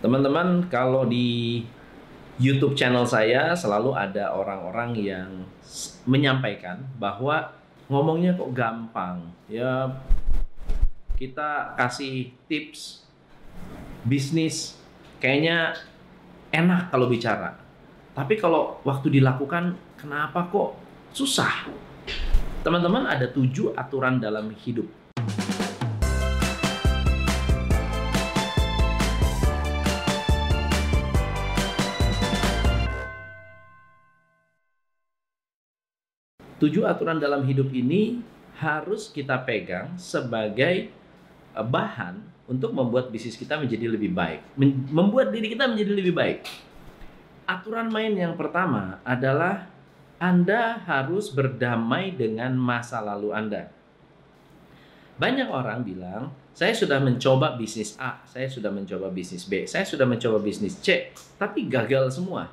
Teman-teman, kalau di YouTube channel saya selalu ada orang-orang yang menyampaikan bahwa ngomongnya kok gampang. Ya kita kasih tips bisnis kayaknya enak kalau bicara. Tapi kalau waktu dilakukan kenapa kok susah? Teman-teman ada tujuh aturan dalam hidup. Tujuh aturan dalam hidup ini harus kita pegang sebagai eh, bahan untuk membuat bisnis kita menjadi lebih baik, membuat diri kita menjadi lebih baik. Aturan main yang pertama adalah Anda harus berdamai dengan masa lalu Anda. Banyak orang bilang, saya sudah mencoba bisnis A, saya sudah mencoba bisnis B, saya sudah mencoba bisnis C, tapi gagal semua.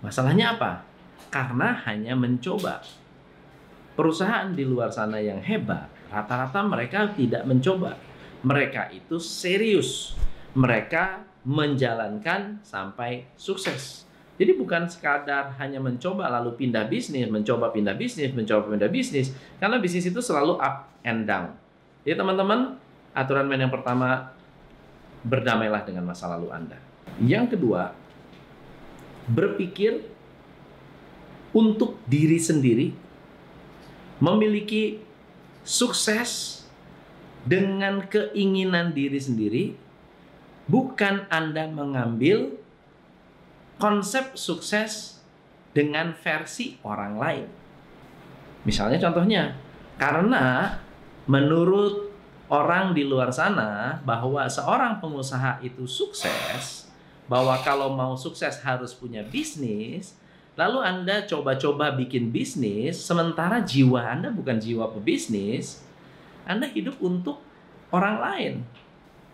Masalahnya apa? Karena hanya mencoba. Perusahaan di luar sana yang hebat, rata-rata mereka tidak mencoba. Mereka itu serius. Mereka menjalankan sampai sukses. Jadi bukan sekadar hanya mencoba lalu pindah bisnis, mencoba pindah bisnis, mencoba pindah bisnis. Karena bisnis itu selalu up and down. Jadi teman-teman, aturan main yang pertama, berdamailah dengan masa lalu Anda. Yang kedua, berpikir untuk diri sendiri, memiliki sukses dengan keinginan diri sendiri, bukan Anda mengambil konsep sukses dengan versi orang lain. Misalnya contohnya, karena menurut orang di luar sana bahwa seorang pengusaha itu sukses, bahwa kalau mau sukses harus punya bisnis, lalu Anda coba-coba bikin bisnis, sementara jiwa Anda bukan jiwa pebisnis, Anda hidup untuk orang lain.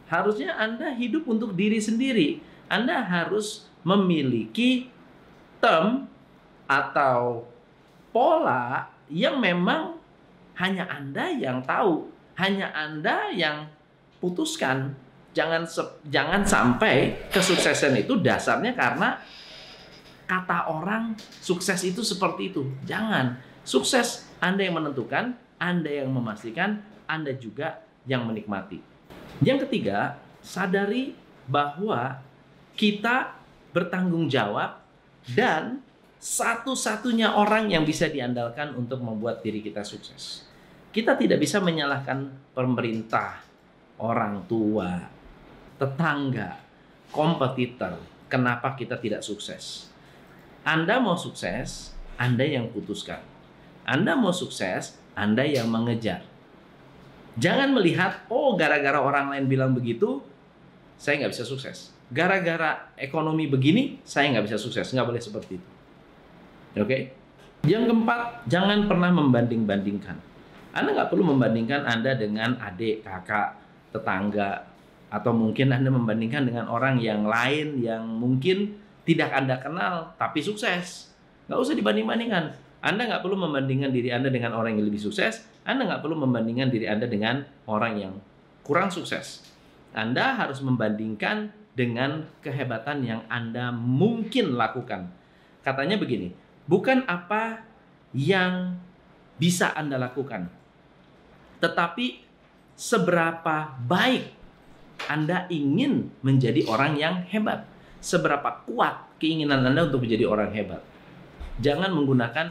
Harusnya Anda hidup untuk diri sendiri. Anda harus memiliki term atau pola yang memang hanya Anda yang tahu, hanya Anda yang putuskan. Jangan jangan sampai kesuksesan itu dasarnya karena kata orang sukses itu seperti itu. Jangan. Sukses Anda yang menentukan, Anda yang memastikan, Anda juga yang menikmati. Yang ketiga, sadari bahwa kita bertanggung jawab dan satu-satunya orang yang bisa diandalkan untuk membuat diri kita sukses. Kita tidak bisa menyalahkan pemerintah, orang tua, tetangga, kompetitor. Kenapa kita tidak sukses? Anda mau sukses, Anda yang putuskan. Anda mau sukses, Anda yang mengejar. Jangan melihat, oh gara-gara orang lain bilang begitu, saya nggak bisa sukses. Gara-gara ekonomi begini, saya nggak bisa sukses. Nggak boleh seperti itu. Oke? Yang keempat, jangan pernah membanding-bandingkan. Anda nggak perlu membandingkan Anda dengan adik, kakak, tetangga, atau mungkin Anda membandingkan dengan orang yang lain yang mungkin tidak Anda kenal, tapi sukses. Nggak usah dibanding-bandingkan. Anda nggak perlu membandingkan diri Anda dengan orang yang lebih sukses. Anda nggak perlu membandingkan diri Anda dengan orang yang kurang sukses. Anda harus membandingkan dengan kehebatan yang Anda mungkin lakukan. Katanya begini, bukan apa yang bisa Anda lakukan, tetapi seberapa baik Anda ingin menjadi orang yang hebat, seberapa kuat keinginan Anda untuk menjadi orang hebat. Jangan menggunakan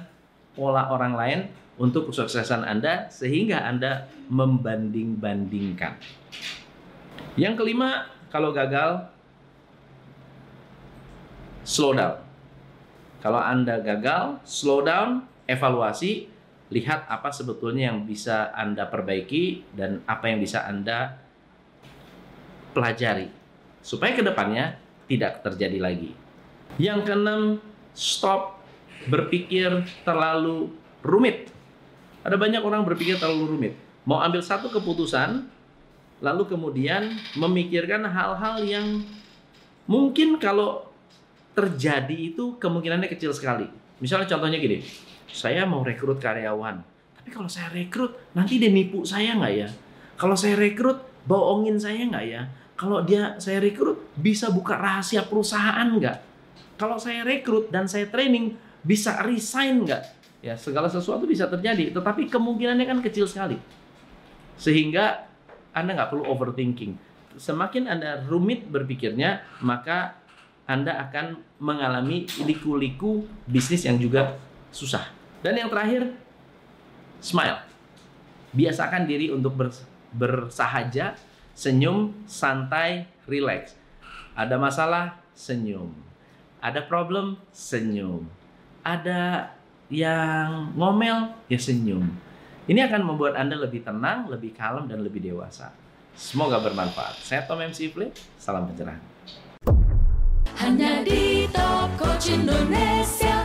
pola orang lain untuk kesuksesan Anda sehingga Anda membanding-bandingkan. Yang kelima, kalau gagal slow down. Kalau Anda gagal, slow down, evaluasi, lihat apa sebetulnya yang bisa Anda perbaiki dan apa yang bisa Anda pelajari supaya ke depannya tidak terjadi lagi. Yang keenam, stop berpikir terlalu rumit. Ada banyak orang berpikir terlalu rumit. Mau ambil satu keputusan, lalu kemudian memikirkan hal-hal yang mungkin kalau terjadi itu kemungkinannya kecil sekali. Misalnya contohnya gini, saya mau rekrut karyawan, tapi kalau saya rekrut nanti dia nipu saya nggak ya? Kalau saya rekrut bohongin saya nggak ya? Kalau dia saya rekrut bisa buka rahasia perusahaan nggak? Kalau saya rekrut dan saya training bisa resign nggak? Ya segala sesuatu bisa terjadi, tetapi kemungkinannya kan kecil sekali. Sehingga Anda nggak perlu overthinking. Semakin Anda rumit berpikirnya, maka Anda akan mengalami liku-liku bisnis yang juga susah. Dan yang terakhir, smile. Biasakan diri untuk bersahaja senyum, santai, relax. Ada masalah, senyum. Ada problem, senyum. Ada yang ngomel, ya senyum. Ini akan membuat Anda lebih tenang, lebih kalem, dan lebih dewasa. Semoga bermanfaat. Saya Tom MC Flip, salam pencerahan. Hanya di Top Coach Indonesia